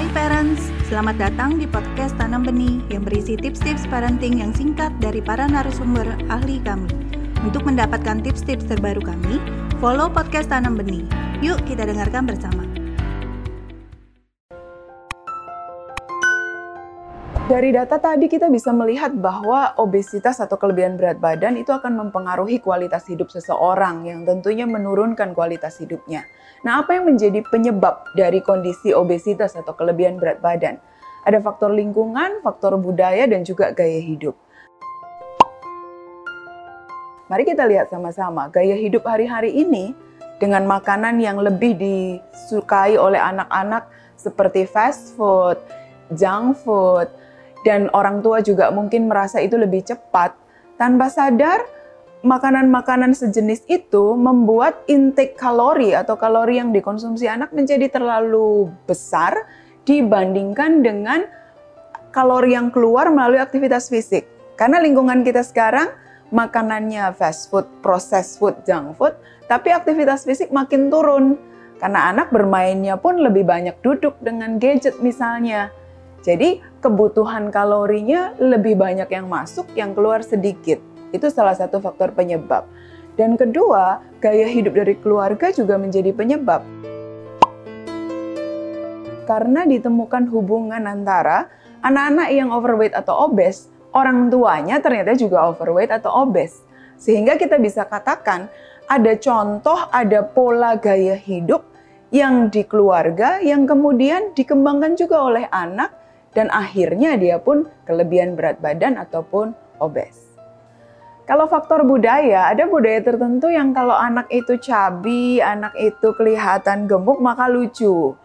Hai parents, selamat datang di podcast Tanam Benih yang berisi tips-tips parenting yang singkat dari para narasumber ahli kami. Untuk mendapatkan tips-tips terbaru kami, follow podcast Tanam Benih. Yuk kita dengarkan bersama. Dari data tadi kita bisa melihat bahwa obesitas atau kelebihan berat badan itu akan mempengaruhi kualitas hidup seseorang yang tentunya menurunkan kualitas hidupnya. Nah, apa yang menjadi penyebab dari kondisi obesitas atau kelebihan berat badan? Ada faktor lingkungan, faktor budaya, dan juga gaya hidup. Mari kita lihat sama-sama gaya hidup hari-hari ini dengan makanan yang lebih disukai oleh anak-anak seperti fast food, junk food, dan orang tua juga mungkin merasa itu lebih cepat, tanpa sadar makanan-makanan sejenis itu membuat intake kalori atau kalori yang dikonsumsi anak menjadi terlalu besar dibandingkan dengan kalori yang keluar melalui aktivitas fisik. Karena lingkungan kita sekarang makanannya fast food, processed food, junk food, tapi aktivitas fisik makin turun. Karena anak bermainnya pun lebih banyak duduk dengan gadget misalnya. Jadi kebutuhan kalorinya lebih banyak yang masuk, yang keluar sedikit. Itu salah satu faktor penyebab. Dan kedua, gaya hidup dari keluarga juga menjadi penyebab. Karena ditemukan hubungan antara anak-anak yang overweight atau obes, orang tuanya ternyata juga overweight atau obes. Sehingga kita bisa katakan ada contoh, ada pola gaya hidup yang di keluarga yang kemudian dikembangkan juga oleh anak dan akhirnya dia pun kelebihan berat badan ataupun obes. Kalau faktor budaya, ada budaya tertentu yang kalau anak itu cabi, anak itu kelihatan gemuk, maka lucu.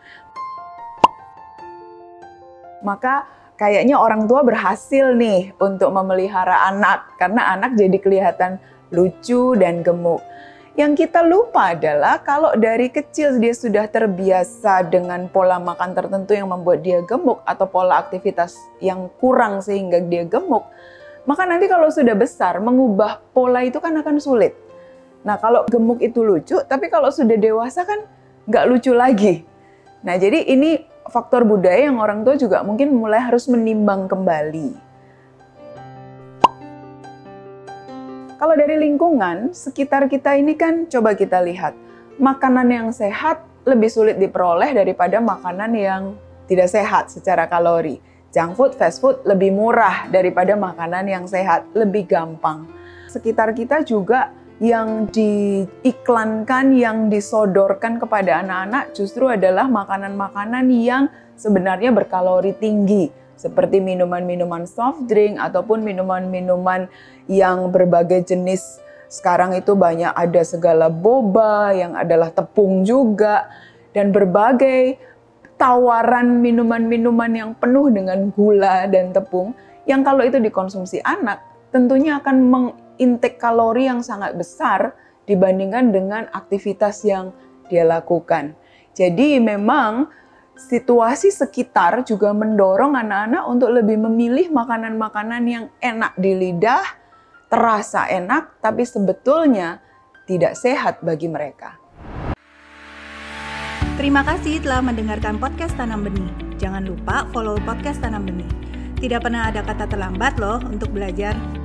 Maka kayaknya orang tua berhasil nih untuk memelihara anak, karena anak jadi kelihatan lucu dan gemuk. Yang kita lupa adalah kalau dari kecil dia sudah terbiasa dengan pola makan tertentu yang membuat dia gemuk atau pola aktivitas yang kurang sehingga dia gemuk, maka nanti kalau sudah besar mengubah pola itu kan akan sulit. Nah kalau gemuk itu lucu, tapi kalau sudah dewasa kan nggak lucu lagi. Nah jadi ini faktor budaya yang orang tua juga mungkin mulai harus menimbang kembali. Kalau dari lingkungan, sekitar kita ini kan coba kita lihat. Makanan yang sehat lebih sulit diperoleh daripada makanan yang tidak sehat secara kalori. Junk food, fast food lebih murah daripada makanan yang sehat, lebih gampang. Sekitar kita juga yang diiklankan, yang disodorkan kepada anak-anak justru adalah makanan-makanan yang sebenarnya berkalori tinggi seperti minuman-minuman soft drink ataupun minuman-minuman yang berbagai jenis. Sekarang itu banyak ada segala boba yang adalah tepung juga dan berbagai tawaran minuman-minuman yang penuh dengan gula dan tepung yang kalau itu dikonsumsi anak tentunya akan mengintek kalori yang sangat besar dibandingkan dengan aktivitas yang dia lakukan. Jadi memang situasi sekitar juga mendorong anak-anak untuk lebih memilih makanan-makanan yang enak di lidah, terasa enak, tapi sebetulnya tidak sehat bagi mereka. Terima kasih telah mendengarkan podcast Tanam Benih. Jangan lupa follow podcast Tanam Benih. Tidak pernah ada kata terlambat loh untuk belajar.